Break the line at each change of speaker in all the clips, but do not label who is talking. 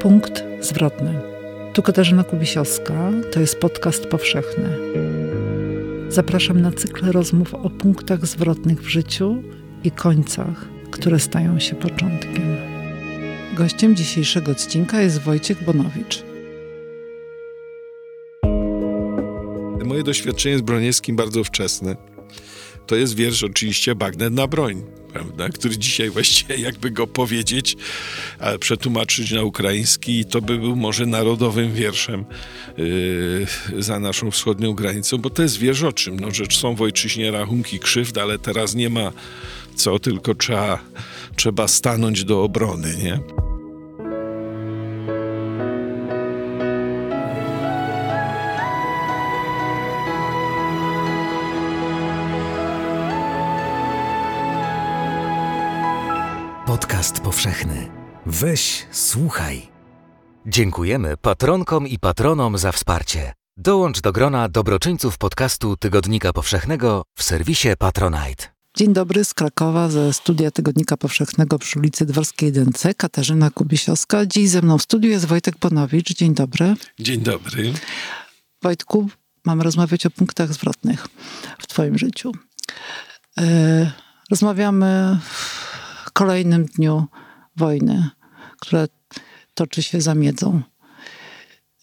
Punkt zwrotny. Tu Katarzyna Kubisiowska, to jest podcast powszechny. Zapraszam na cykl rozmów o punktach zwrotnych w życiu i końcach, które stają się początkiem. Gościem dzisiejszego odcinka jest Wojciech Bonowicz.
Moje doświadczenie z Broniewskim bardzo wczesne. To jest wiersz oczywiście Bagnet na broń, prawda? który dzisiaj właściwie jakby go powiedzieć, przetłumaczyć na ukraiński, to by był może narodowym wierszem yy, za naszą wschodnią granicą, bo to jest wiersz o czym? No, że są w ojczyźnie rachunki krzywd, ale teraz nie ma co, tylko trzeba, trzeba stanąć do obrony, nie?
Podcast powszechny. Weź, słuchaj. Dziękujemy patronkom i patronom za wsparcie. Dołącz do grona dobroczyńców podcastu Tygodnika Powszechnego w serwisie Patronite.
Dzień dobry z Krakowa ze studia Tygodnika Powszechnego przy ulicy Dworskiej 1C. Katarzyna Kubisiowska. Dziś ze mną w studiu jest Wojtek Ponowicz. Dzień dobry.
Dzień dobry.
Wojtku, mamy rozmawiać o punktach zwrotnych w twoim życiu. Yy, rozmawiamy kolejnym dniu wojny, która toczy się za miedzą.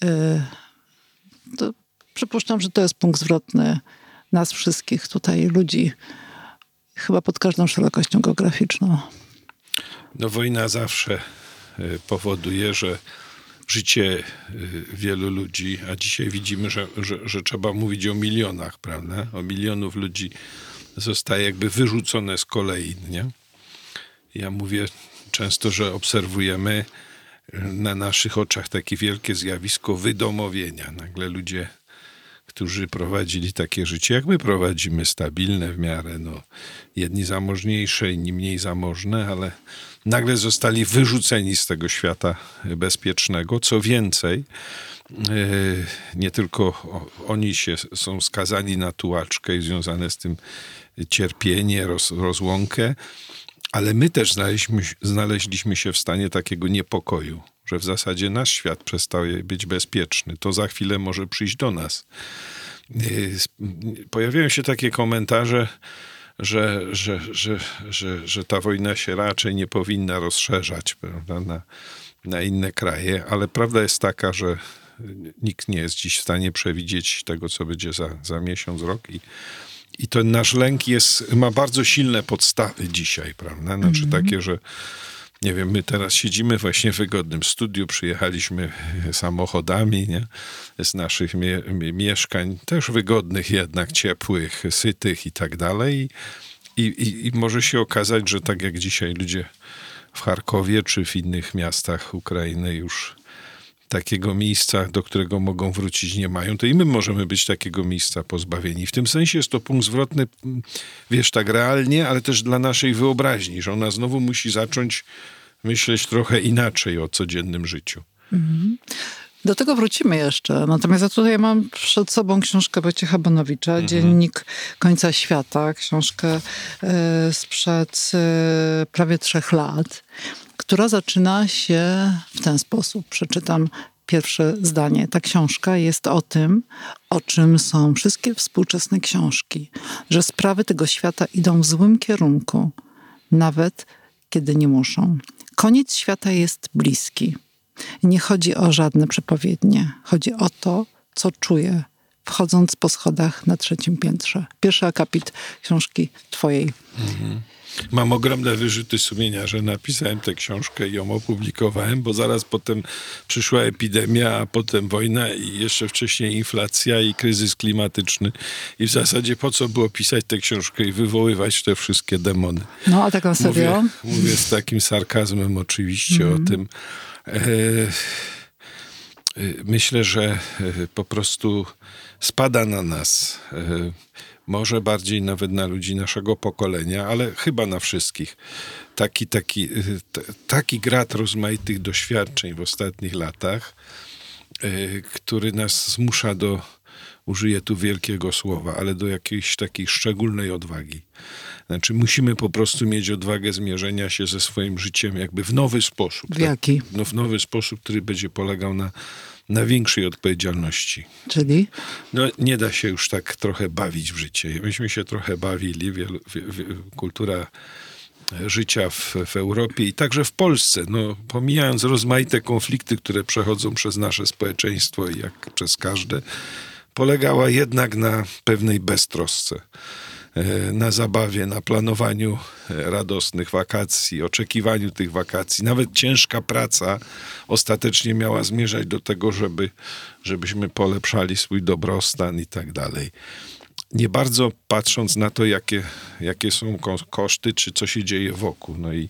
Y, to przypuszczam, że to jest punkt zwrotny nas wszystkich tutaj, ludzi, chyba pod każdą szerokością geograficzną.
No wojna zawsze y, powoduje, że życie y, wielu ludzi, a dzisiaj widzimy, że, że, że trzeba mówić o milionach, prawda? O milionów ludzi zostaje jakby wyrzucone z kolei, nie? Ja mówię często, że obserwujemy na naszych oczach takie wielkie zjawisko wydomowienia. Nagle ludzie, którzy prowadzili takie życie, jak my prowadzimy, stabilne w miarę, no, jedni zamożniejsze, inni mniej zamożne, ale nagle zostali wyrzuceni z tego świata bezpiecznego. Co więcej, e, nie tylko oni się są skazani na tułaczkę i związane z tym cierpienie, roz, rozłąkę, ale my też znaleźliśmy, znaleźliśmy się w stanie takiego niepokoju, że w zasadzie nasz świat przestał być bezpieczny. To za chwilę może przyjść do nas. Y, pojawiają się takie komentarze, że, że, że, że, że ta wojna się raczej nie powinna rozszerzać prawda, na, na inne kraje, ale prawda jest taka, że nikt nie jest dziś w stanie przewidzieć tego, co będzie za, za miesiąc, rok i i ten nasz lęk jest, ma bardzo silne podstawy dzisiaj, prawda? Znaczy mm -hmm. takie, że nie wiem, my teraz siedzimy właśnie w wygodnym studiu, przyjechaliśmy samochodami nie? z naszych mie mieszkań, też wygodnych jednak, ciepłych, sytych i tak dalej. I, i, I może się okazać, że tak jak dzisiaj ludzie w Charkowie czy w innych miastach Ukrainy już takiego miejsca, do którego mogą wrócić, nie mają, to i my możemy być takiego miejsca pozbawieni. W tym sensie jest to punkt zwrotny, wiesz, tak realnie, ale też dla naszej wyobraźni, że ona znowu musi zacząć myśleć trochę inaczej o codziennym życiu. Mhm.
Do tego wrócimy jeszcze. Natomiast ja tutaj mam przed sobą książkę Wojciecha Bonowicza, mhm. Dziennik końca świata, książkę y, sprzed y, prawie trzech lat która zaczyna się w ten sposób. Przeczytam pierwsze zdanie. Ta książka jest o tym, o czym są wszystkie współczesne książki, że sprawy tego świata idą w złym kierunku, nawet kiedy nie muszą. Koniec świata jest bliski. Nie chodzi o żadne przepowiednie. Chodzi o to, co czuję, wchodząc po schodach na trzecim piętrze. Pierwszy akapit książki twojej. Mhm.
Mam ogromne wyrzuty sumienia, że napisałem tę książkę i ją opublikowałem, bo zaraz potem przyszła epidemia, a potem wojna i jeszcze wcześniej inflacja i kryzys klimatyczny. I w zasadzie po co było pisać tę książkę i wywoływać te wszystkie demony?
No, a tak na serio?
Mówię, mówię z takim sarkazmem oczywiście mm. o tym. E, e, myślę, że e, po prostu spada na nas e, może bardziej nawet na ludzi naszego pokolenia, ale chyba na wszystkich. Taki, taki, taki grad rozmaitych doświadczeń w ostatnich latach, y, który nas zmusza do użyję tu wielkiego słowa, ale do jakiejś takiej szczególnej odwagi. Znaczy, musimy po prostu mieć odwagę zmierzenia się ze swoim życiem jakby w nowy sposób.
W jaki?
Tak? No, w nowy sposób, który będzie polegał na, na większej odpowiedzialności.
Czyli?
No, nie da się już tak trochę bawić w życie. Myśmy się trochę bawili, wielu, wie, wie, kultura życia w, w Europie i także w Polsce, no, pomijając rozmaite konflikty, które przechodzą przez nasze społeczeństwo i jak przez każde, polegała jednak na pewnej beztrosce na zabawie, na planowaniu radosnych wakacji, oczekiwaniu tych wakacji. Nawet ciężka praca ostatecznie miała zmierzać do tego, żeby, żebyśmy polepszali swój dobrostan i tak dalej nie bardzo patrząc na to, jakie, jakie są koszty, czy co się dzieje wokół. No i,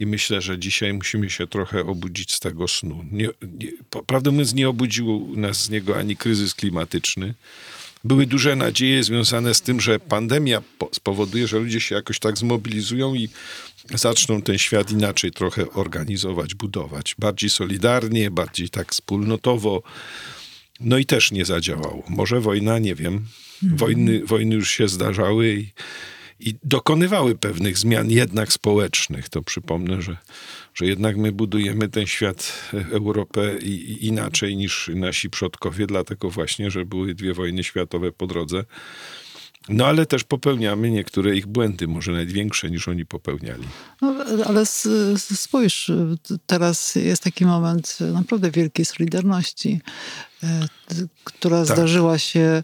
i myślę, że dzisiaj musimy się trochę obudzić z tego snu. Nie, nie, prawdę mówiąc, nie obudził nas z niego ani kryzys klimatyczny. Były duże nadzieje związane z tym, że pandemia spowoduje, że ludzie się jakoś tak zmobilizują i zaczną ten świat inaczej trochę organizować, budować. Bardziej solidarnie, bardziej tak wspólnotowo. No i też nie zadziałało. Może wojna, nie wiem, Wojny, wojny już się zdarzały i, i dokonywały pewnych zmian jednak społecznych. To przypomnę, że, że jednak my budujemy ten świat, e, Europę i, i inaczej niż nasi przodkowie, dlatego właśnie, że były dwie wojny światowe po drodze. No ale też popełniamy niektóre ich błędy, może nawet większe niż oni popełniali.
No, ale spójrz, teraz jest taki moment naprawdę wielkiej solidarności, e, która tak. zdarzyła się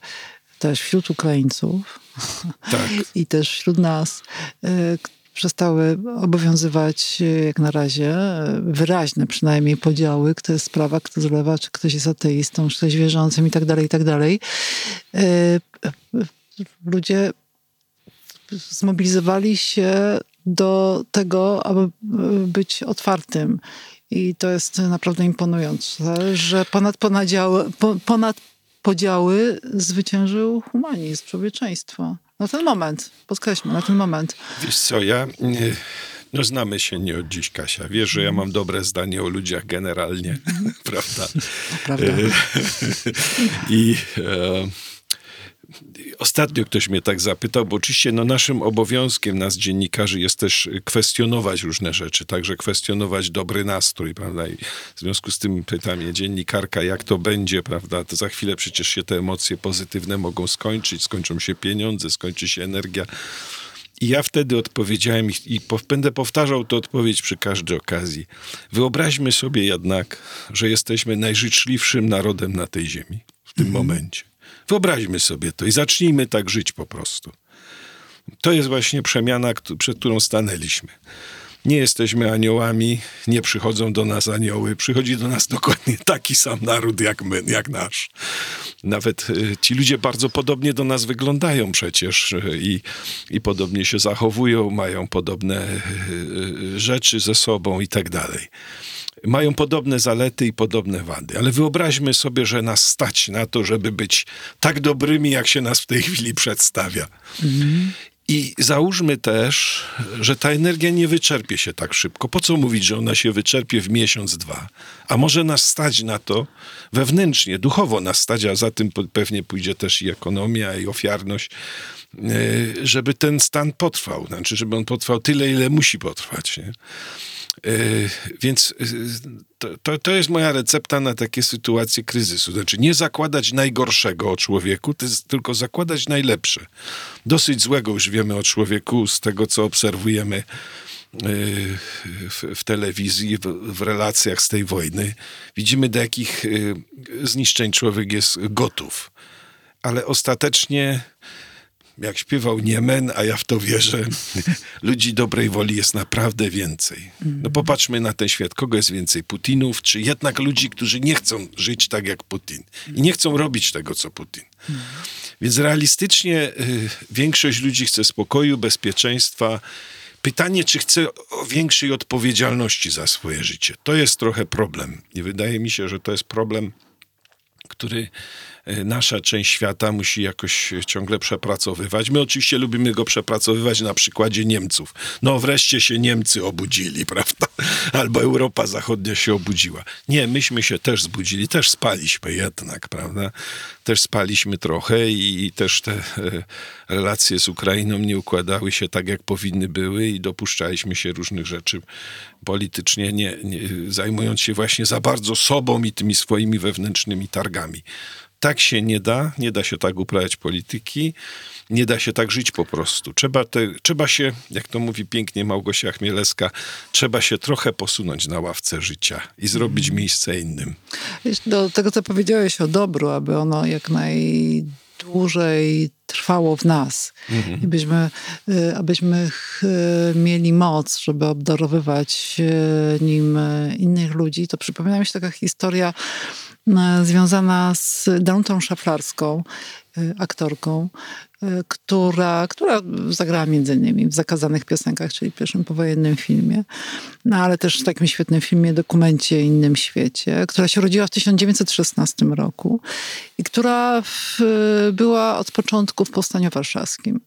też wśród Ukraińców tak. i też wśród nas y, przestały obowiązywać y, jak na razie wyraźne przynajmniej podziały, kto jest sprawa, kto zlewa, czy ktoś jest ateistą, czy ktoś wierzącym i tak dalej, i tak dalej. Ludzie zmobilizowali się do tego, aby być otwartym. I to jest naprawdę imponujące, że ponad, ponad podziały zwyciężył humanizm, człowieczeństwo. Na ten moment, podkreślmy, na ten moment.
Wiesz co, ja... Nie, no znamy się nie od dziś, Kasia. Wiesz, że ja mam dobre zdanie o ludziach generalnie, prawda?
Prawda.
I... E, Ostatnio ktoś mnie tak zapytał, bo oczywiście no, naszym obowiązkiem, nas dziennikarzy, jest też kwestionować różne rzeczy, także kwestionować dobry nastrój, prawda? I w związku z tym pyta mnie dziennikarka, jak to będzie, prawda? To za chwilę przecież się te emocje pozytywne mogą skończyć, skończą się pieniądze, skończy się energia. I ja wtedy odpowiedziałem i będę powtarzał tę odpowiedź przy każdej okazji. Wyobraźmy sobie jednak, że jesteśmy najżyczliwszym narodem na tej ziemi w tym mhm. momencie. Wyobraźmy sobie to i zacznijmy tak żyć po prostu. To jest właśnie przemiana, przed którą stanęliśmy. Nie jesteśmy aniołami, nie przychodzą do nas anioły, przychodzi do nas dokładnie taki sam naród jak my, jak nasz. Nawet y, ci ludzie bardzo podobnie do nas wyglądają przecież y, i, i podobnie się zachowują, mają podobne y, rzeczy ze sobą i tak dalej mają podobne zalety i podobne wady. Ale wyobraźmy sobie, że nas stać na to, żeby być tak dobrymi, jak się nas w tej chwili przedstawia. Mhm. I załóżmy też, że ta energia nie wyczerpie się tak szybko. Po co mówić, że ona się wyczerpie w miesiąc, dwa? A może nas stać na to wewnętrznie, duchowo nas stać, a za tym pewnie pójdzie też i ekonomia, i ofiarność, e, żeby ten stan potrwał. Znaczy, żeby on potrwał tyle, ile musi potrwać. Nie? E, więc e, to, to, to, jest moja recepta na takie sytuacje kryzysu. Znaczy, nie zakładać najgorszego o człowieku, tylko zakładać najlepsze. Dosyć złego już wiemy o człowieku z tego, co obserwujemy e, w, w telewizji, w, w, relacjach z tej wojny. Widzimy, do jakich zniszczeń człowiek jest gotów. Ale ostatecznie jak śpiewał Niemen, a ja w to wierzę, ludzi dobrej woli jest naprawdę więcej. No popatrzmy na ten świat. Kogo jest więcej? Putinów, czy jednak ludzi, którzy nie chcą żyć tak jak Putin i nie chcą robić tego, co Putin. Więc realistycznie y, większość ludzi chce spokoju, bezpieczeństwa. Pytanie, czy chce większej odpowiedzialności za swoje życie. To jest trochę problem. I wydaje mi się, że to jest problem, który nasza część świata musi jakoś ciągle przepracowywać. My oczywiście lubimy go przepracowywać na przykładzie Niemców. No wreszcie się Niemcy obudzili, prawda? Albo Europa Zachodnia się obudziła. Nie, myśmy się też zbudzili, też spaliśmy jednak, prawda? Też spaliśmy trochę i też te e, relacje z Ukrainą nie układały się tak, jak powinny były i dopuszczaliśmy się różnych rzeczy politycznie, nie, nie, zajmując się właśnie za bardzo sobą i tymi swoimi wewnętrznymi targami. Tak się nie da, nie da się tak uprawiać polityki, nie da się tak żyć po prostu. Trzeba, te, trzeba się, jak to mówi pięknie Małgosia Chmielewska, trzeba się trochę posunąć na ławce życia i zrobić mm. miejsce innym.
Do tego, co powiedziałeś o dobru, aby ono jak najdłużej trwało w nas. Mhm. I byśmy, y, abyśmy mieli moc, żeby obdarowywać y, nim y, innych ludzi, to przypomina mi się taka historia związana z Danutą Szaflarską, aktorką, która, która zagrała między innymi w Zakazanych Piosenkach, czyli pierwszym powojennym filmie, no ale też w takim świetnym filmie, dokumencie Innym Świecie, która się rodziła w 1916 roku i która w, była od początku w Powstaniu Warszawskim.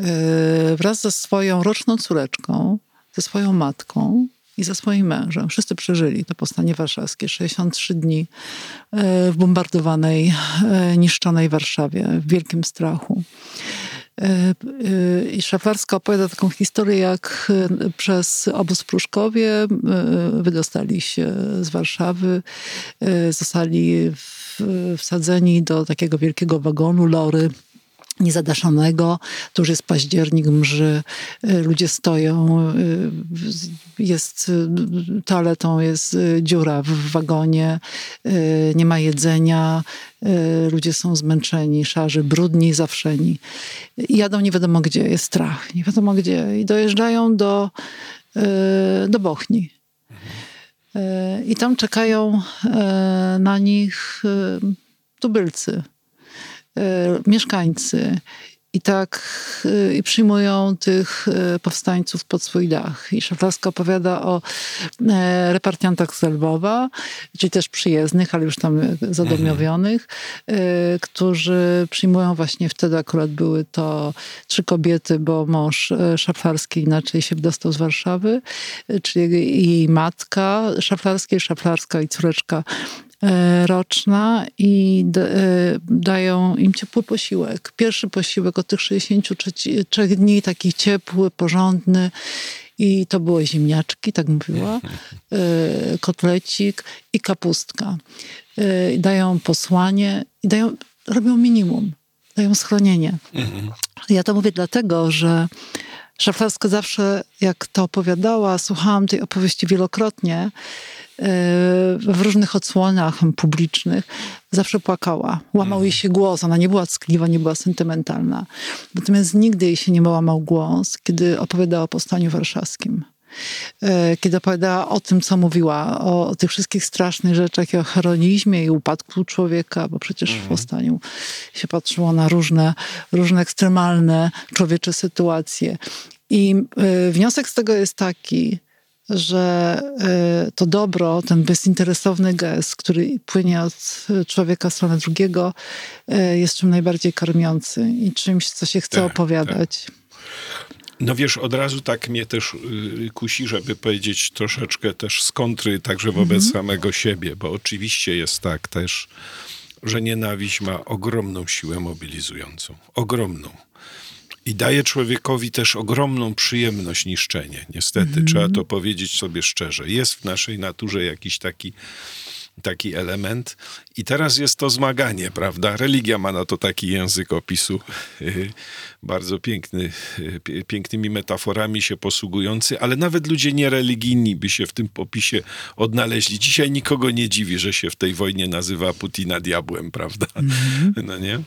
E, wraz ze swoją roczną córeczką, ze swoją matką, i za swoim mężem. Wszyscy przeżyli to powstanie warszawskie. 63 dni e, w bombardowanej, e, niszczonej Warszawie, w wielkim strachu. E, I Szaflarska opowiada taką historię, jak przez obóz Pruszkowie wydostali się z Warszawy, zostali wsadzeni do takiego wielkiego wagonu Lory, niezadaszonego. To już jest październik, mrzy, y, ludzie stoją, y, jest y, toaletą, jest dziura w wagonie, nie ma jedzenia, ludzie są zmęczeni, szarzy, brudni, zawszeni. Jadą nie wiadomo gdzie, jest strach, nie wiadomo gdzie. I dojeżdżają do, do Bochni. I tam czekają na nich tubylcy mieszkańcy i tak y, i przyjmują tych y, powstańców pod swój dach. I Szaflarska opowiada o e, repartiantach z Lwowa, czyli też przyjezdnych, ale już tam zadomowionych, mhm. którzy przyjmują właśnie wtedy akurat były to trzy kobiety, bo mąż e, Szaflarski inaczej się wydostał z Warszawy, czyli jej matka Szaflarskiej, Szaflarska i córeczka E, roczna i e, dają im ciepły posiłek. Pierwszy posiłek od tych 63 dni, taki ciepły, porządny. I to było ziemniaczki, tak mówiła, e, kotlecik i kapustka. Dają posłanie i dają, robią minimum, dają schronienie. Mhm. Ja to mówię dlatego, że Szaflarska zawsze, jak to opowiadała, słuchałam tej opowieści wielokrotnie, w różnych odsłonach publicznych zawsze płakała. Łamał jej się głos. Ona nie była ckliwa, nie była sentymentalna. Natomiast nigdy jej się nie łamał głos, kiedy opowiadała o Powstaniu Warszawskim e, kiedy opowiadała o tym, co mówiła, o, o, tych wszystkich strasznych rzeczach i o heroizmie i upadku człowieka, bo przecież mhm. w powstaniu się patrzyło na różne, różne ekstremalne człowiecze sytuacje. I y, wniosek z tego jest taki, że e, to dobro, ten bezinteresowny gest, który płynie od człowieka w stronę drugiego, e, jest czym najbardziej karmiący i czymś, co się chce tak, opowiadać. Tak.
No wiesz, od razu tak mnie też y, kusi, żeby powiedzieć troszeczkę też z kontry, także wobec mhm. samego siebie, bo oczywiście jest tak też, że nienawiść ma ogromną siłę mobilizującą. Ogromną i daje człowiekowi też ogromną przyjemność niszczenie. Niestety, mm -hmm. trzeba to powiedzieć sobie szczerze. Jest w naszej naturze jakiś taki taki element. I teraz jest to zmaganie, prawda? Religia ma na to taki język opisu, bardzo piękny, pięknymi metaforami się posługujący, ale nawet ludzie niereligijni by się w tym opisie odnaleźli. Dzisiaj nikogo nie dziwi, że się w tej wojnie nazywa Putina diabłem, prawda? -hmm. No nie?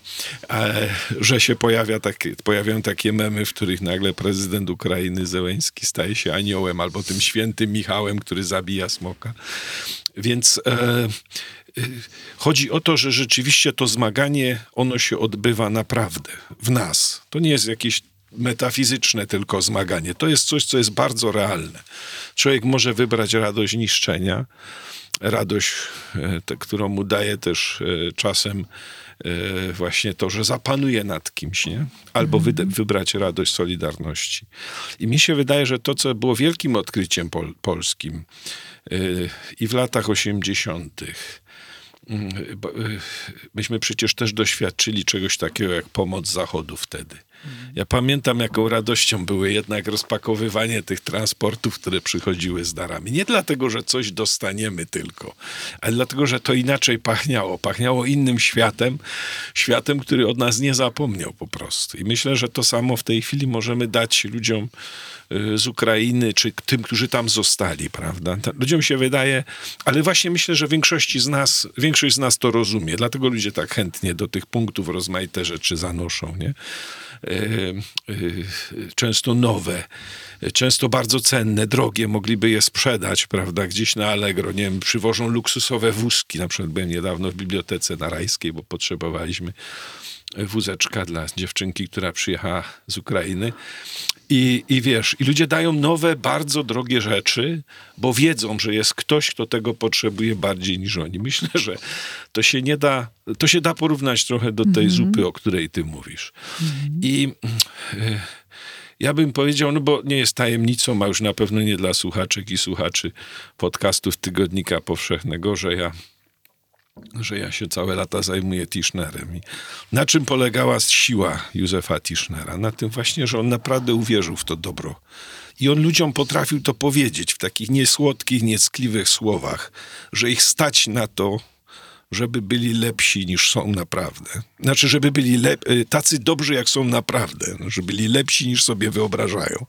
że się pojawia takie, pojawiają takie memy, w których nagle prezydent Ukrainy Zełęński staje się aniołem albo tym świętym Michałem, który zabija smoka. Więc e, chodzi o to, że rzeczywiście to zmaganie, ono się odbywa naprawdę w nas. To nie jest jakieś metafizyczne tylko zmaganie. To jest coś, co jest bardzo realne. Człowiek może wybrać radość niszczenia, radość, te, którą mu daje też czasem właśnie to, że zapanuje nad kimś, nie? Albo wy, wybrać radość Solidarności. I mi się wydaje, że to, co było wielkim odkryciem pol, polskim i w latach 80., Mm, y, myśmy przecież też doświadczyli czegoś takiego jak pomoc Zachodu wtedy. Ja pamiętam, jaką radością były jednak rozpakowywanie tych transportów, które przychodziły z darami. Nie dlatego, że coś dostaniemy tylko, ale dlatego, że to inaczej pachniało. Pachniało innym światem, światem, który od nas nie zapomniał po prostu. I myślę, że to samo w tej chwili możemy dać ludziom y, z Ukrainy, czy tym, którzy tam zostali, prawda? Ludziom się wydaje, ale właśnie myślę, że większości z nas, większość z nas to rozumie, dlatego ludzie tak chętnie do tych punktów rozmaite rzeczy zanoszą, nie? E, e, często nowe, często bardzo cenne, drogie, mogliby je sprzedać, prawda, gdzieś na Allegro, nie wiem, przywożą luksusowe wózki, na przykład byłem niedawno w bibliotece na Rajskiej, bo potrzebowaliśmy wózeczka dla dziewczynki, która przyjechała z Ukrainy. I, I wiesz, i ludzie dają nowe, bardzo drogie rzeczy, bo wiedzą, że jest ktoś, kto tego potrzebuje bardziej niż oni. Myślę, że to się nie da, to się da porównać trochę do tej mm -hmm. zupy, o której ty mówisz. Mm -hmm. I y, ja bym powiedział, no bo nie jest tajemnicą, a już na pewno nie dla słuchaczek i słuchaczy podcastów Tygodnika Powszechnego, że ja że ja się całe lata zajmuję Tischnerem. I na czym polegała siła Józefa Tischnera? Na tym właśnie, że on naprawdę uwierzył w to dobro. I on ludziom potrafił to powiedzieć w takich niesłodkich, nieckliwych słowach, że ich stać na to, żeby byli lepsi niż są naprawdę. Znaczy, żeby byli lep- y, tacy dobrzy, jak są naprawdę. Żeby byli lepsi niż sobie wyobrażają.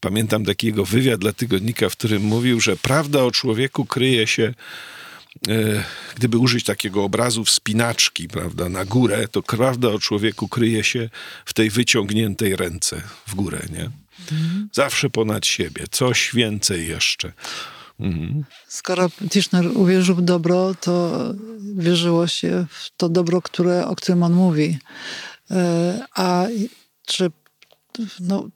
Pamiętam takiego wywiad dla tygodnika, w którym mówił, że prawda o człowieku kryje się gdyby użyć takiego obrazu wspinaczki, prawda, na górę, to prawda o człowieku kryje się w tej wyciągniętej ręce w górę, nie? Mhm. Zawsze ponad siebie, coś więcej jeszcze.
Mhm. Skoro Tischner uwierzył w dobro, to wierzyło się w to dobro, które, o którym on mówi. E, a czy no,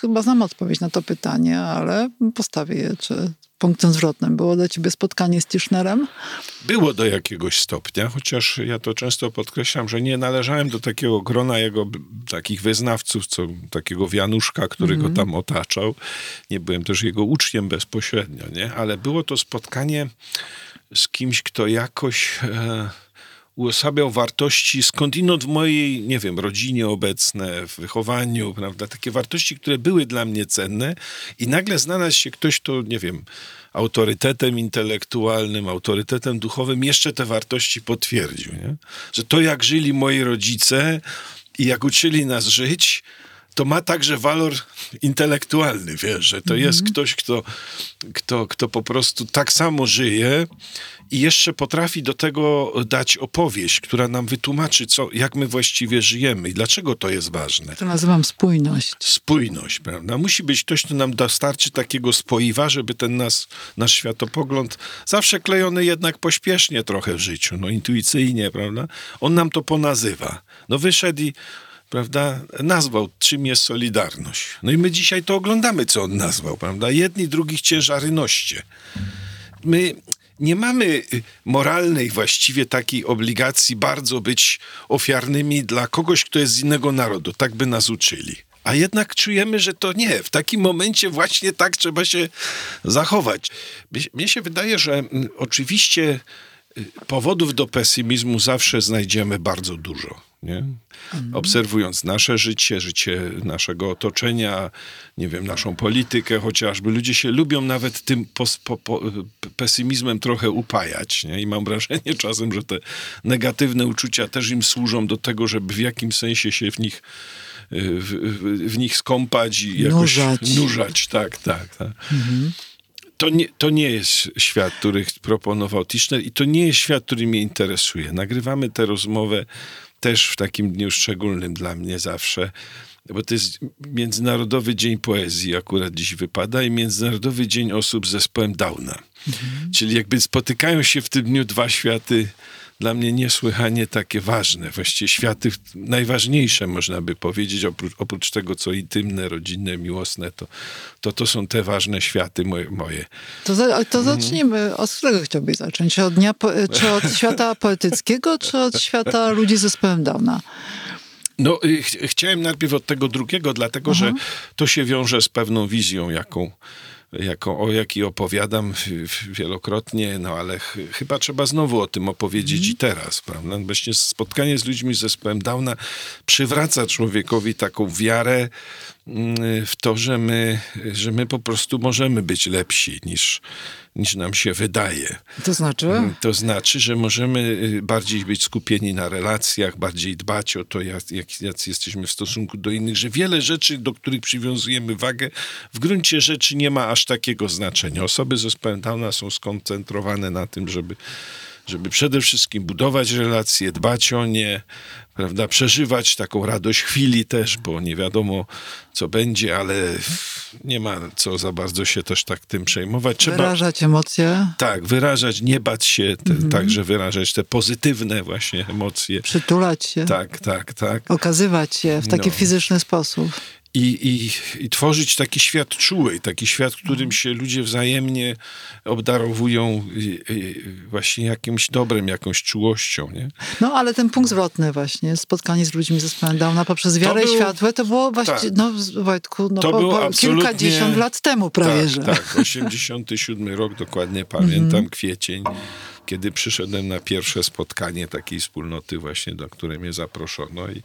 chyba znam odpowiedź na to pytanie, ale postawię je. Czy punktem zwrotnym było dla ciebie spotkanie z Tischnerem?
Było do jakiegoś stopnia, chociaż ja to często podkreślam, że nie należałem do takiego grona jego takich wyznawców, co takiego wianuszka, który mm go mhm. tam otaczał. Nie byłem też jego uczniem bezpośrednio, nie? Ale było to spotkanie z kimś, kto jakoś... E, uosabiał wartości skądinąd w mojej, nie wiem, rodzinie obecne, w wychowaniu, prawda? Takie wartości, które były dla mnie cenne i nagle znalazł się ktoś, kto, nie wiem, autorytetem intelektualnym, autorytetem duchowym jeszcze te wartości potwierdził, nie? Że to, jak żyli moi rodzice i jak uczyli nas żyć, to ma także walor intelektualny, wiesz, że to mm -hmm. jest ktoś, kto, kto, kto po prostu tak samo żyje i jeszcze potrafi do tego dać opowieść, która nam wytłumaczy, co, jak my właściwie żyjemy i dlaczego to jest ważne.
To nazywam spójność.
Spójność, prawda? Musi być ktoś, kto nam dostarczy takiego spoiwa, żeby ten nas, nasz światopogląd, zawsze klejony jednak pośpiesznie trochę w życiu, no intuicyjnie, prawda? On nam to ponazywa. No wyszedł i prawda, nazwał, czym jest Solidarność. No i my dzisiaj to oglądamy, co on nazwał, prawda? Jedni, drugich ciężary noście. My nie mamy moralnej właściwie takiej obligacji bardzo być ofiarnymi dla kogoś, kto jest z innego narodu. Tak by nas uczyli. A jednak czujemy, że to nie. W takim momencie właśnie tak trzeba się zachować. Mnie się wydaje, że mm, oczywiście y, powodów do pesymizmu zawsze znajdziemy bardzo dużo nie? Mhm. Obserwując nasze życie, życie naszego otoczenia, nie wiem, naszą politykę chociażby, ludzie się lubią nawet tym pos, po, po, pesymizmem trochę upajać, nie? I mam wrażenie czasem, że te negatywne uczucia też im służą do tego, żeby w jakimś sensie się w nich w, w, w nich skąpać i jakoś nurzać, nurzać tak, tak. tak. Mhm to nie, to nie jest świat, który proponował Tischner i to nie jest świat, który mnie interesuje. Nagrywamy tę rozmowę też w takim dniu szczególnym dla mnie zawsze, bo to jest Międzynarodowy Dzień Poezji, akurat dziś wypada, i Międzynarodowy Dzień Osób z Zespołem Downa. Mhm. Czyli jakby spotykają się w tym dniu dwa światy dla mnie niesłychanie takie ważne. Właściwie światy najważniejsze, można by powiedzieć, oprócz, oprócz tego, co intymne, rodzinne, miłosne, to, to to są te ważne światy moje. moje.
To, za, to mhm. zacznijmy. Od którego chciałbyś zacząć? Od dnia, czy od świata poetyckiego, czy od świata ludzi z zespołem Downa?
No, ch chciałem najpierw od tego drugiego, dlatego że mhm. to się wiąże z pewną wizją, jaką, jaką, o jakiej opowiadam wielokrotnie, no ale ch chyba trzeba znowu o tym opowiedzieć mm. i teraz, prawda? Właśnie spotkanie z ludźmi z zespołem Downa przywraca człowiekowi taką wiarę w to, że my, że my po prostu możemy być lepsi niż, niż nam się wydaje.
To znaczy? Mm,
to znaczy, że możemy y, bardziej być skupieni na relacjach, bardziej dbać o to, jak, jak, jak jesteśmy w stosunku do innych, że wiele rzeczy, do których przywiązujemy wagę, w gruncie rzeczy nie ma aż takiego znaczenia. Osoby z zespołem Downa są skoncentrowane na tym, żeby żeby przede wszystkim budować relacje, dbać o nie, prawda, przeżywać taką radość chwili też, bo nie wiadomo, co będzie, ale nie ma co za bardzo się też tak tym przejmować.
Trzeba, wyrażać emocje.
Tak, wyrażać, nie bać się, te, mhm. także wyrażać te pozytywne właśnie emocje.
Przytulać się.
Tak, tak, tak.
Okazywać się w taki no. fizyczny sposób
i, i, i tworzyć taki świat czuły, taki świat, w którym się ludzie wzajemnie obdarowują właśnie jakimś dobrem, jakąś czułością. Nie?
No ale ten punkt zwrotny właśnie, spotkanie z ludźmi ze Spandowna poprzez wiarę był, i światło, to było właśnie, tak, no Wojtku, no,
to
po, po kilkadziesiąt lat temu prawie,
tak,
że.
Tak, 87 rok dokładnie pamiętam, -hmm. kwiecień kiedy przyszedłem na pierwsze spotkanie takiej wspólnoty właśnie, do której mnie zaproszono i,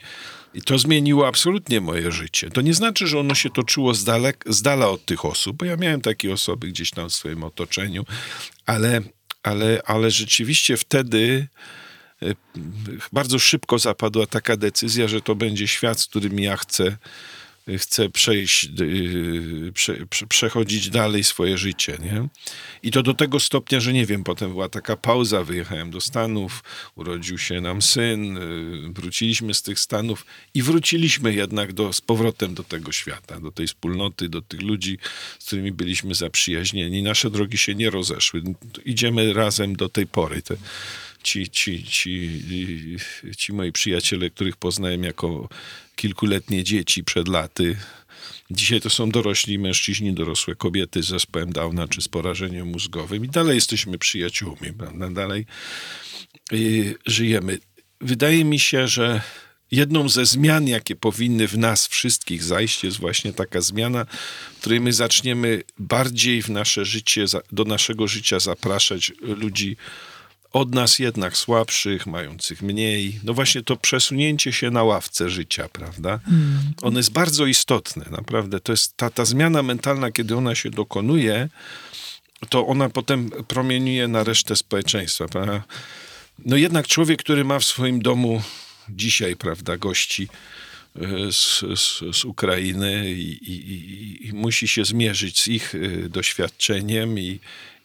i to zmieniło absolutnie moje życie. To nie znaczy, że ono się toczyło z, dalek, z dala od tych osób, bo ja miałem takie osoby gdzieś tam w swoim otoczeniu, ale, ale, ale rzeczywiście wtedy e, bardzo szybko zapadła taka decyzja, że to będzie świat, z którym ja chcę chce przejść, y, prze, przechodzić dalej swoje życie, nie? I to do tego stopnia, że nie wiem, potem była taka pauza, wyjechałem do Stanów, urodził się nam syn, y, wróciliśmy z tych Stanów i wróciliśmy jednak do, z powrotem do tego świata, do tej wspólnoty, do tych ludzi, z którymi byliśmy zaprzyjaźnieni. Nasze drogi się nie rozeszły. Idziemy razem do tej pory. Te, ci, ci, ci, ci moi przyjaciele, których poznałem jako kilkuletnie dzieci przed laty. Dzisiaj to są dorośli mężczyźni, dorosłe kobiety z zespołem Downa czy z porażeniem mózgowym i dalej jesteśmy przyjaciółmi, prawda? Dalej yy, żyjemy. Wydaje mi się, że jedną ze zmian, jakie powinny w nas wszystkich zajść, jest właśnie taka zmiana, w której my zaczniemy bardziej w nasze życie, do naszego życia zapraszać ludzi od nas jednak słabszych, mających mniej. No właśnie to przesunięcie się na ławce życia, prawda? Mm. Ono jest bardzo istotne, naprawdę. To jest ta, ta zmiana mentalna, kiedy ona się dokonuje, to ona potem promieniuje na resztę społeczeństwa, prawda? No jednak człowiek, który ma w swoim domu dzisiaj, prawda, gości e, z, z, z Ukrainy i, i, i, musi się zmierzyć z ich e, doświadczeniem i,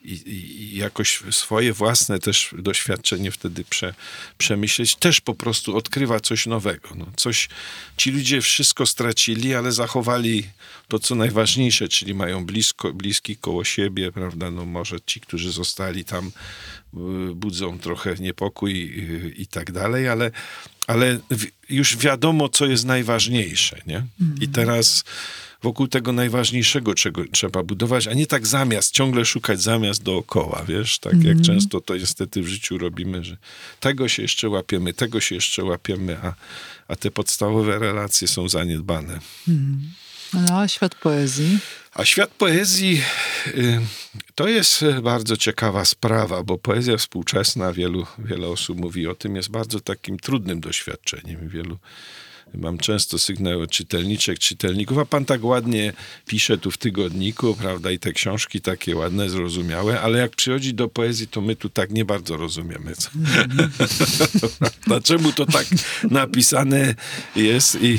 i, i, jakoś swoje własne też doświadczenie wtedy prze, przemyśleć, też po prostu odkrywa coś nowego. No, coś, ci ludzie wszystko stracili, ale zachowali to, co najważniejsze, czyli mają blisko, bliski koło siebie, prawda? No może ci, którzy zostali tam, y, budzą trochę niepokój i, i tak dalej, ale, ale już wiadomo, co jest najważniejsze, nie? I mhm. teraz wokół tego najważniejszego, czego trzeba budować, a nie tak zamiast, ciągle szukać zamiast dookoła, wiesz, tak mm. jak mhm. często to niestety w życiu robimy, że tego się jeszcze łapiemy, tego się jeszcze łapiemy, a, a te podstawowe relacje są zaniedbane. Mm.
No, a świat poezji?
A świat poezji y, to jest bardzo ciekawa sprawa, bo poezja współczesna, wielu, wiele osób mówi o tym, jest bardzo takim trudnym doświadczeniem. Wielu Mam często sygnały czytelniczek, czytelników, a pan tak ładnie pisze tu w tygodniku, prawda, i te książki takie ładne, zrozumiałe, ale jak przychodzi do poezji, to my tu tak nie bardzo rozumiemy. Dlaczego to tak napisane jest i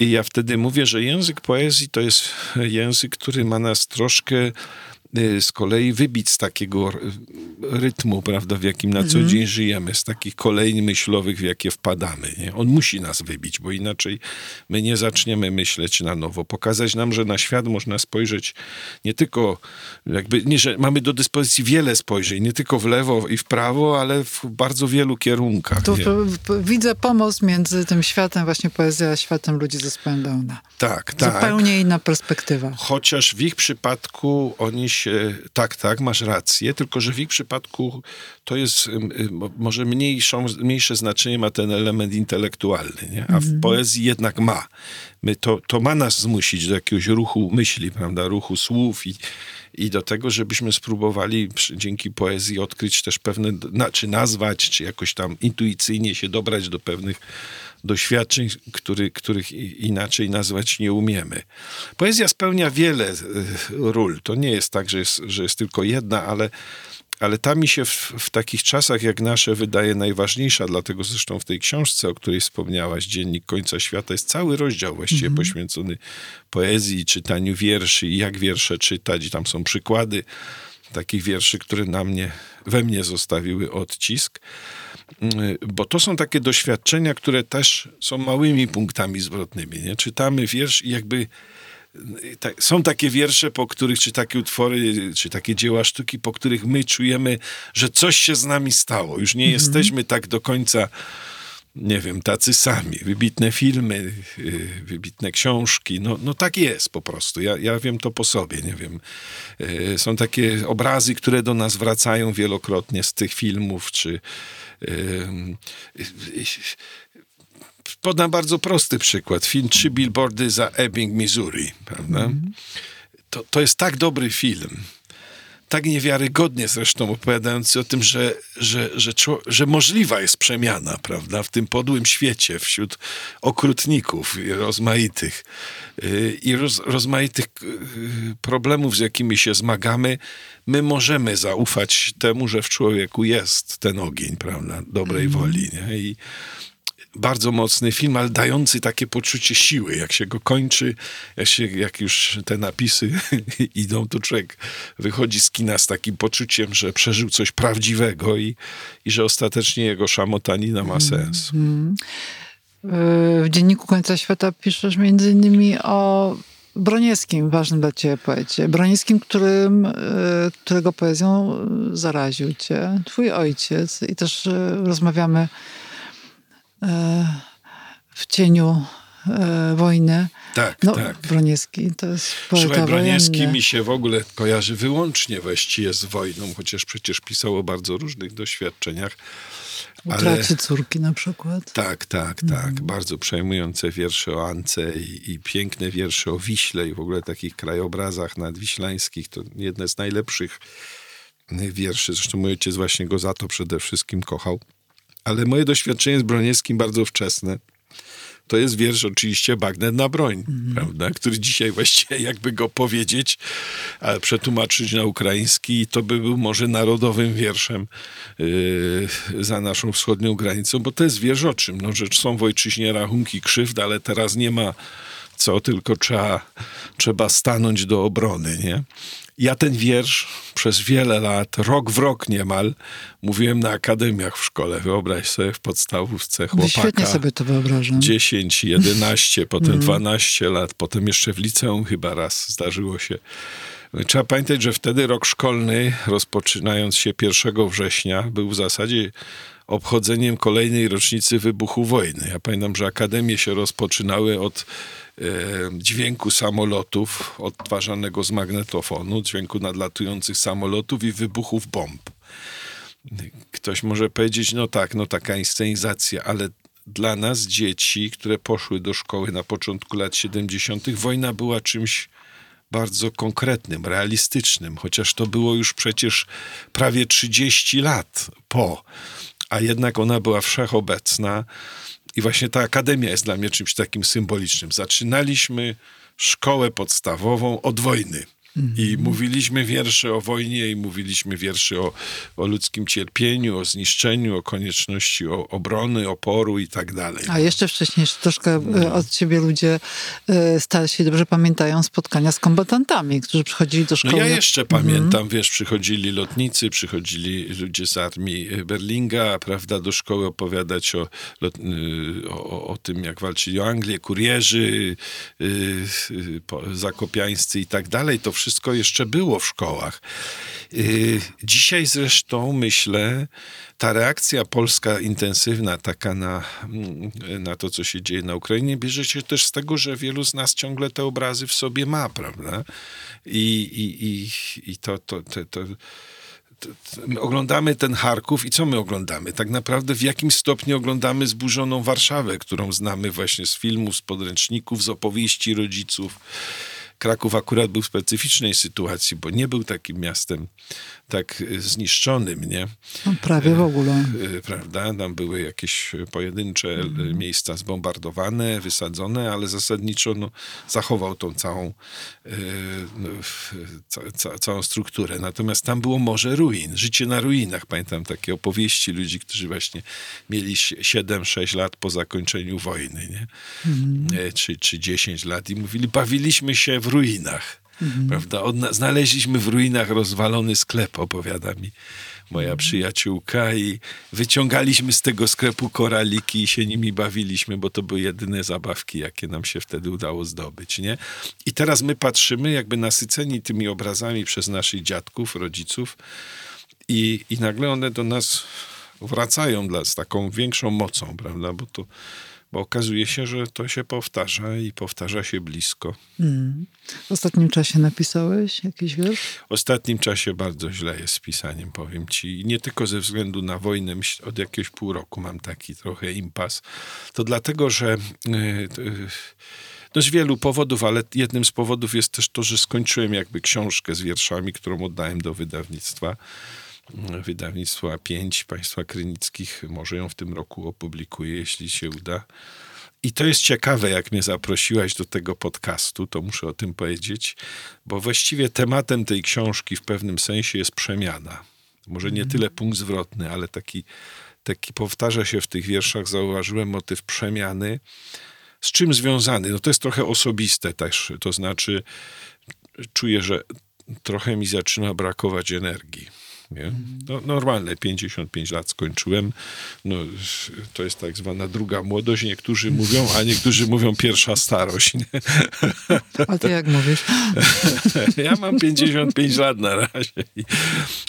i ja wtedy mówię, że język poezji to jest język, który ma nas troszkę z kolei wybić z takiego rytmu, prawda, w jakim na co dzień żyjemy, z takich kolejnych myślowych, w jakie wpadamy. Nie? On musi nas wybić, bo inaczej my nie zaczniemy myśleć na nowo. Pokazać nam, że na świat można spojrzeć nie tylko, jakby, nie, że mamy do dyspozycji wiele spojrzeń, nie tylko w lewo i w prawo, ale w bardzo wielu kierunkach.
Tu widzę pomost między tym światem właśnie poezji, a światem ludzi ze zespołem Downa.
Tak, tak.
Zupełnie inna perspektywa.
Chociaż w ich przypadku oni się, tak, tak, masz rację, tylko że w ich przypadku to jest może mniejszą, mniejsze znaczenie ma ten element intelektualny, nie? a w mm. poezji jednak ma. My to, to ma nas zmusić do jakiegoś ruchu myśli, prawda, ruchu słów i, i do tego, żebyśmy spróbowali przy, dzięki poezji odkryć też pewne, na, czy nazwać, czy jakoś tam intuicyjnie się dobrać do pewnych doświadczeń, który, których inaczej nazwać nie umiemy. Poezja spełnia wiele e, ról. To nie jest tak, że jest, że jest tylko jedna, ale ale ta mi się w, w, takich czasach jak nasze wydaje najważniejsza, dlatego zresztą w tej książce, o której wspomniałaś, Dziennik Końca Świata, jest cały rozdział właściwie mm -hmm. poświęcony poezji, czytaniu wierszy i jak wiersze czytać. I tam są przykłady takich wierszy, które na mnie, we mnie zostawiły odcisk. Mm, bo to są takie doświadczenia, które też są małymi punktami zwrotnymi. Nie? Czytamy wiersz i jakby są takie wiersze, po których, czy takie utwory, czy takie dzieła sztuki, po których my czujemy, że coś się z nami stało. Już nie mm -hmm. jesteśmy tak do końca, nie wiem, tacy sami. Wybitne filmy, y, wybitne książki, no, no tak jest po prostu. Ja, ja wiem to po sobie, nie wiem. Y, są takie obrazy, które do nas wracają wielokrotnie z tych filmów, czy Podam bardzo prosty przykład. Film Trzy billboardy za Ebbing, Missouri. Prawda? Mm. To, to jest tak dobry film, tak niewiarygodnie zresztą opowiadający o tym, że, że, że, że możliwa jest przemiana, prawda, w tym podłym świecie, wśród okrutników rozmaitych y, i roz, rozmaitych y, problemów, z jakimi się zmagamy, my możemy zaufać temu, że w człowieku jest ten ogień, prawda, dobrej mm. woli. Nie? I, bardzo mocny film, ale dający takie poczucie siły. Jak się go kończy, jak, się, jak już te napisy idą, to człowiek wychodzi z kina z takim poczuciem, że przeżył coś prawdziwego i, i że ostatecznie jego szamotanina ma sens. Mm -hmm.
W Dzienniku Końca Świata piszesz między innymi o Broniewskim, ważnym dla ciebie poecie. Broniewskim, którym, e, którego poezją zaraził cię twój ojciec. I też e, rozmawiamy w cieniu e, wojny.
Tak,
no,
tak.
Broniewski to jest poeta Słuchaj,
Broniewski
wojenny.
mi się w ogóle kojarzy wyłącznie właściwie z wojną, chociaż przecież pisał o bardzo różnych doświadczeniach.
Utracie ale... córki na przykład.
Tak, tak, tak. Mhm. Bardzo przejmujące wiersze o Ance i, i, piękne wiersze o Wiśle i w ogóle takich krajobrazach nadwiślańskich. To jedne z najlepszych wierszy. Zresztą mój ojciec właśnie go za to przede wszystkim kochał. Ale moje doświadczenie z Broniewskim bardzo wczesne. To jest wiersz oczywiście Bagnet na broń, mm. prawda? który dzisiaj właściwie jakby go powiedzieć, ale przetłumaczyć na ukraiński, to by był może narodowym wierszem yy, za naszą wschodnią granicą, bo to jest wiersz o czym? No, że są w ojczyźnie rachunki krzywd, ale teraz nie ma co, tylko trzeba, trzeba stanąć do obrony, nie? Ja ten wiersz przez wiele lat, rok w rok niemal, mówiłem na akademiach w szkole. Wyobraź sobie w podstawówce chłopaka.
Świetnie sobie to wyobrażam.
10, 11, potem 12 mm. lat, potem jeszcze w liceum chyba raz zdarzyło się. Trzeba pamiętać, że wtedy rok szkolny, rozpoczynając się 1 września, był w zasadzie obchodzeniem kolejnej rocznicy wybuchu wojny. Ja pamiętam, że akademie się rozpoczynały od dźwięku samolotów odtwarzanego z magnetofonu, dźwięku nadlatujących samolotów i wybuchów bomb. Ktoś może powiedzieć, no tak, no taka inscenizacja, ale dla nas, dzieci, które poszły do szkoły na początku lat 70., wojna była czymś bardzo konkretnym, realistycznym, chociaż to było już przecież prawie 30 lat po, a jednak ona była wszechobecna. I właśnie ta akademia jest dla mnie czymś takim symbolicznym. Zaczynaliśmy szkołę podstawową od wojny. I mówiliśmy wiersze o wojnie, i mówiliśmy wiersze o, o ludzkim cierpieniu, o zniszczeniu, o konieczności o, obrony, oporu i tak dalej.
A jeszcze wcześniej, troszkę e, no. od ciebie ludzie e, starsi dobrze pamiętają spotkania z kombatantami, którzy przychodzili do szkoły.
No ja jeszcze mhm. pamiętam, wiesz, przychodzili lotnicy, przychodzili ludzie z armii Berlinga, prawda, do szkoły opowiadać o, o, o tym, jak walczyli o Anglię, kurierzy, zakopiańscy i tak dalej. To wszystko jeszcze było w szkołach. Y, dzisiaj zresztą myślę, ta reakcja polska intensywna, taka na, mm, na to, co się dzieje na Ukrainie, bierze się też z tego, że wielu z nas ciągle te obrazy w sobie ma, prawda? I, i, i, i to, to, to, to oglądamy ten Charków i co my oglądamy? Tak naprawdę w jakim stopniu oglądamy zburzoną Warszawę, którą znamy właśnie z filmów, z podręczników, z opowieści rodziców. Kraków akurat był w specyficznej sytuacji, bo nie był takim miastem tak y, zniszczonym, nie?
No, prawie w ogóle.
Y, prawda? Tam były jakieś pojedyncze mm. miejsca zbombardowane, wysadzone, ale zasadniczo no, zachował tą całą, no, ca, ca, całą strukturę. Natomiast tam było morze ruin, życie na ruinach. Pamiętam takie opowieści ludzi, którzy właśnie mieli 7-6 lat po zakończeniu wojny, nie? Czy, czy 10 lat i mówili, bawiliśmy się w ruinach. Mhm. Prawda? Odna- znaleźliśmy w ruinach rozwalony sklep, opowiada mi moja mhm. przyjaciółka i wyciągaliśmy z tego sklepu koraliki i się nimi bawiliśmy, bo to były jedyne zabawki, jakie nam się wtedy udało zdobyć, nie? I teraz my patrzymy jakby nasyceni tymi obrazami przez naszych dziadków, rodziców i, i nagle one do nas wracają dla, z taką większą mocą, prawda? Bo to bo okazuje się, że to się powtarza i powtarza się blisko. Mm.
W ostatnim czasie napisałeś jakiś wiersz?
W ostatnim czasie bardzo źle jest z pisaniem, powiem ci. I nie tylko ze względu na wojnę, od jakiegoś pół roku mam taki trochę impas. To dlatego, że... Yy, yy, no z wielu powodów, ale jednym z powodów jest też to, że skończyłem jakby książkę z wierszami, którą oddałem do wydawnictwa wydawnictwo A5 państwa Krynickich może ją w tym roku opublikuje, jeśli się uda. I to jest ciekawe, jak mnie zaprosiłaś do tego podcastu, to muszę o tym powiedzieć, bo właściwie tematem tej książki w pewnym sensie jest przemiana. Może nie tyle punkt zwrotny, ale taki, taki powtarza się w tych wierszach, zauważyłem motyw przemiany. Z czym związany? No to jest trochę osobiste też, to znaczy czuję, że trochę mi zaczyna brakować energii nie? No, normalne, 55 lat skończyłem. No, to jest tak zwana druga młodość, niektórzy mówią, a niektórzy mówią pierwsza starość. Nie?
A ty jak mówisz?
Ja mam 55 lat na razie.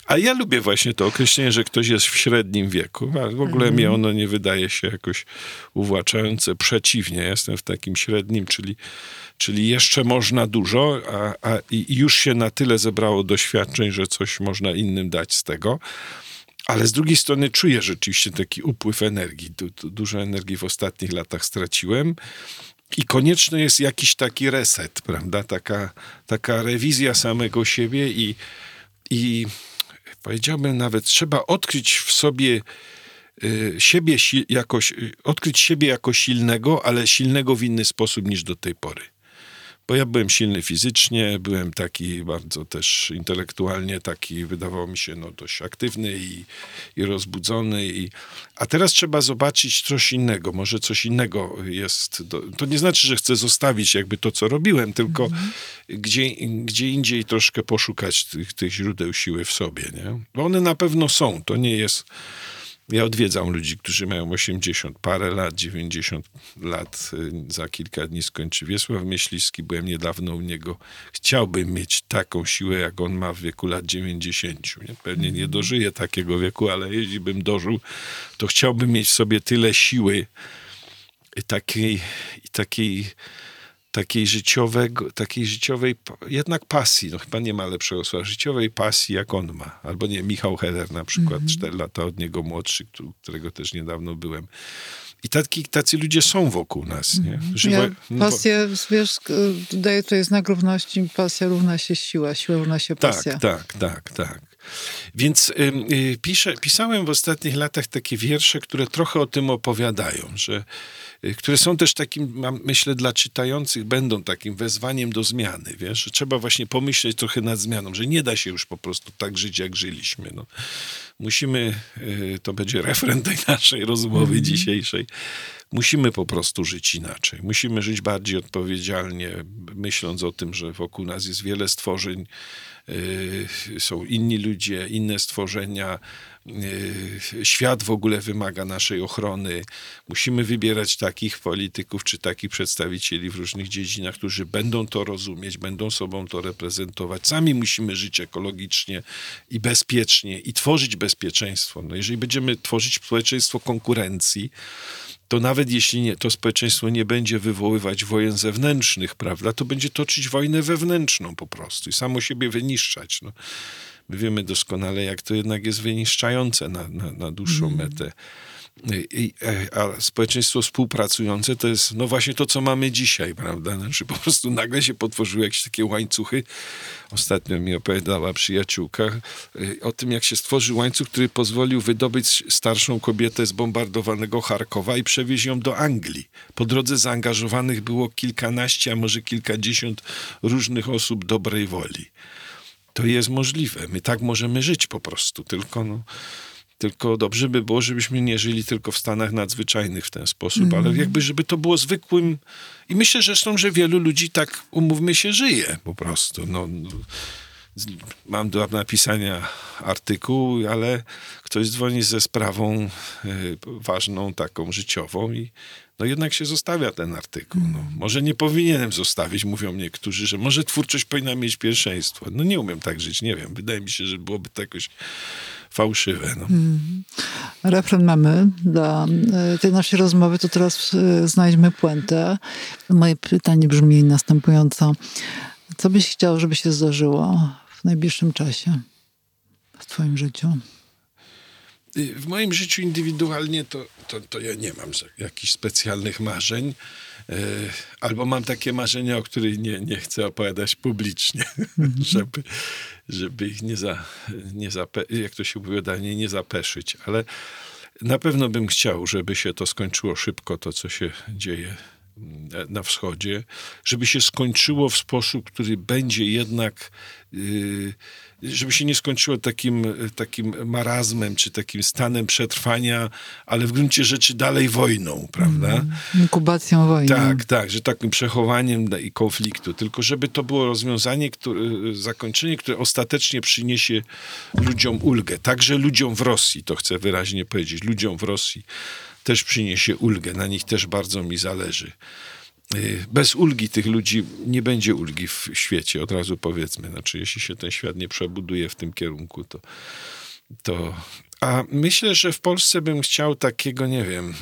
A ja lubię właśnie to określenie, że ktoś jest w średnim wieku. A w ogóle mi ono nie wydaje się jakoś uwłaczające. Przeciwnie, jestem w takim średnim, czyli czyli jeszcze można dużo, a, a już się na tyle zebrało doświadczeń, że coś można innym dać z tego. Ale z drugiej strony czuję rzeczywiście taki upływ energii. Du, du, dużo energii w ostatnich latach straciłem. I konieczny jest jakiś taki reset, prawda? Taka, taka rewizja samego siebie i, i powiedziałbym nawet, trzeba odkryć w sobie y, siebie jakoś, y, odkryć siebie jako silnego, ale silnego w inny sposób niż do tej pory bo ja byłem silny fizycznie, byłem taki bardzo też intelektualnie, taki wydawało mi się no, dość aktywny i, i rozbudzony. I, a teraz trzeba zobaczyć coś innego, może coś innego jest. Do, to nie znaczy, że chcę zostawić jakby to, co robiłem, tylko mhm. gdzie, gdzie indziej troszkę poszukać tych, tych źródeł siły w sobie. Nie? Bo one na pewno są, to nie jest ja odwiedzam ludzi, którzy mają 80 parę lat, 90 lat. Y, za kilka dni skończy Wiesław Myśliwski. Byłem niedawno u niego. Chciałbym mieć taką siłę, jak on ma w wieku lat 90. Nie? Pewnie nie dożyję takiego wieku, ale jeśli bym dożył, to chciałbym mieć w sobie tyle siły i takiej, i takiej takiej, życiowego, takiej życiowej jednak pasji, no chyba nie ma lepszego słowa, życiowej pasji jak on ma. Albo nie, Michał Heller na przykład, mm. 4 lata od niego młodszy, którego też niedawno byłem. I taki, tacy ludzie są wokół nas. Nie?
Mhm. Żywo... Ja, no pasję, wiesz, daje tutaj znak równości, pasja równa się siła, siła równa się
tak,
pasja.
Tak, tak, tak, tak. Więc y, piszę, pisałem w ostatnich latach takie wiersze, które trochę o tym opowiadają, że, y, które są też takim, mam, myślę, dla czytających będą takim wezwaniem do zmiany, wiesz, że trzeba właśnie pomyśleć trochę nad zmianą, że nie da się już po prostu tak żyć, jak żyliśmy. No. Musimy, y, to będzie refren tej naszej rozmowy mm -hmm. dzisiejszej, musimy po prostu żyć inaczej. Musimy żyć bardziej odpowiedzialnie, myśląc o tym, że wokół nas jest wiele stworzeń, są inni ludzie, inne stworzenia. Yy, świat w ogóle wymaga naszej ochrony. Musimy wybierać takich polityków czy takich przedstawicieli w różnych dziedzinach, którzy będą to rozumieć, będą sobą to reprezentować. Sami musimy żyć ekologicznie i bezpiecznie i tworzyć bezpieczeństwo. No jeżeli będziemy tworzyć społeczeństwo konkurencji, to nawet jeśli nie, to społeczeństwo nie będzie wywoływać wojen zewnętrznych, prawda, to będzie toczyć wojnę wewnętrzną po prostu i samo siebie wyniszczać. No. My wiemy doskonale, jak to jednak jest wyniszczające na, na, na dłuższą mm. metę. E, a społeczeństwo współpracujące to jest no właśnie to, co mamy dzisiaj, prawda? Znaczy po prostu nagle się potworzyły jakieś takie łańcuchy. Ostatnio mi opowiadała przyjaciółka e, o tym, jak się stworzył łańcuch, który pozwolił wydobyć starszą kobietę z bombardowanego Charkowa i przewieźć ją do Anglii. Po drodze zaangażowanych było kilkanaście, a może kilkadziesiąt różnych osób dobrej woli. To jest możliwe. My tak możemy żyć po prostu, tylko no tylko dobrze by było, żebyśmy nie żyli tylko w stanach nadzwyczajnych w ten sposób, mm. ale mhm. jakby, żeby to było zwykłym. I myślę zresztą, że wielu ludzi tak, umówmy się, żyje po prostu. No, mam do napisania artykuł, ale ktoś dzwoni ze sprawą y, ważną, taką życiową i no jednak się zostawia ten artykuł. No, może nie powinienem zostawić, mówią niektórzy, że może twórczość powinna mieć pierwszeństwo. No nie umiem tak żyć, nie wiem. Wydaje mi się, że byłoby to jakoś fałszywe. No. Mm.
Refren mamy dla e, tej naszej rozmowy, to teraz e, znajdźmy puentę. Moje pytanie brzmi następująco. Co byś chciał, żeby się zdarzyło w najbliższym czasie w twoim życiu?
W moim życiu indywidualnie to, to, to ja nie mam jakichś specjalnych marzeń. E, albo mam takie marzenia, o których nie, nie chcę opowiadać publicznie, mm -hmm. żeby, żeby ich nie, za, nie zape, jak to się mówi, danie, nie zapeszyć. Ale na pewno bym chciał, żeby się to skończyło szybko, to co się dzieje na wschodzie, żeby się skończyło w sposób, który będzie jednak, y, żeby się nie skończyło takim, takim marazmem, czy takim stanem przetrwania, ale w gruncie rzeczy dalej wojną, prawda? Mm,
inkubacją wojny.
Tak, tak, że takim przechowaniem i konfliktu, tylko żeby to było rozwiązanie, które, zakończenie, które ostatecznie przyniesie ludziom ulgę, także ludziom w Rosji, to chcę wyraźnie powiedzieć, ludziom w Rosji też przyniesie ulgę. Na nich też bardzo mi zależy. Y, bez ulgi tych ludzi nie będzie ulgi w świecie, od razu powiedzmy. Znaczy, jeśli się ten świat nie przebuduje w tym kierunku, to. to... A myślę, że w Polsce bym chciał takiego, nie wiem,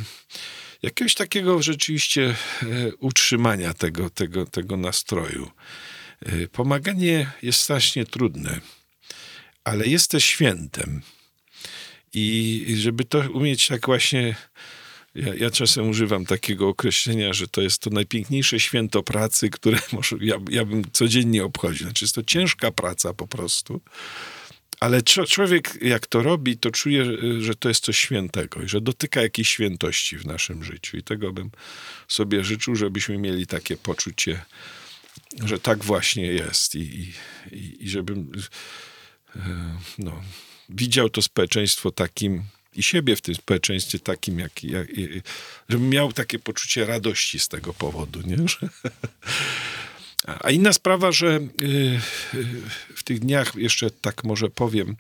jakiegoś takiego rzeczywiście e, utrzymania tego, tego, tego nastroju. E, pomaganie jest strasznie trudne, ale jest też świętem. I żeby to umieć tak właśnie. Ja, ja, czasem używam takiego określenia, że to jest to najpiękniejsze święto pracy, które może, ja, ja bym codziennie obchodził. Znaczy jest to ciężka praca po prostu, ale człowiek jak to robi, to czuje, że to jest coś świętego i że dotyka jakiejś świętości w naszym życiu. I tego bym sobie życzył, żebyśmy mieli takie poczucie, że tak właśnie jest i, i, i żebym e, no, widział to społeczeństwo takim i siebie w tym społeczeństwie takim, jak, jak żebym miał takie poczucie radości z tego powodu, nie? A inna sprawa, że y, y, w tych dniach, jeszcze tak może powiem,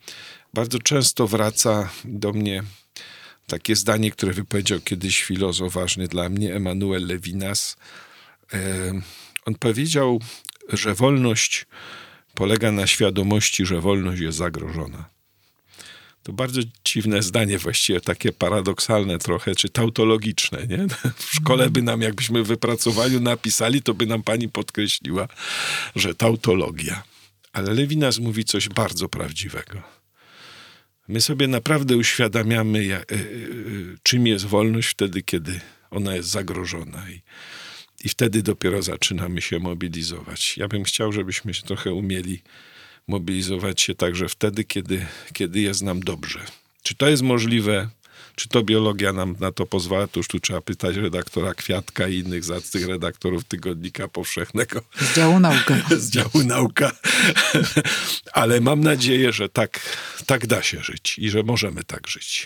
bardzo często wraca do mnie takie zdanie, które wypowiedział kiedyś filozof ważny dla mnie, Emanuel Levinas. E, on powiedział, że wolność polega na świadomości, że wolność jest zagrożona. To bardzo dziwne zdanie, właściwie takie paradoksalne trochę, czy tautologiczne, nie? W szkole by nam, jakbyśmy wypracowali, napisali, to by nam pani podkreśliła, że tautologia. Ale Lewinas mówi coś bardzo prawdziwego. My sobie naprawdę uświadamiamy, e, e, czym jest wolność wtedy, kiedy ona jest zagrożona. I, I wtedy dopiero zaczynamy się mobilizować. Ja bym chciał, żebyśmy się trochę umieli mobilizować się także wtedy, kiedy, kiedy jest nam dobrze. Czy to jest możliwe? Czy to biologia nam na to pozwala? To już tu trzeba pytać redaktora Kwiatka i innych zacnych redaktorów Tygodnika Powszechnego.
Z działu nauka.
Z działu nauka. Ale mam nadzieję, że tak, tak da się żyć i że możemy tak żyć.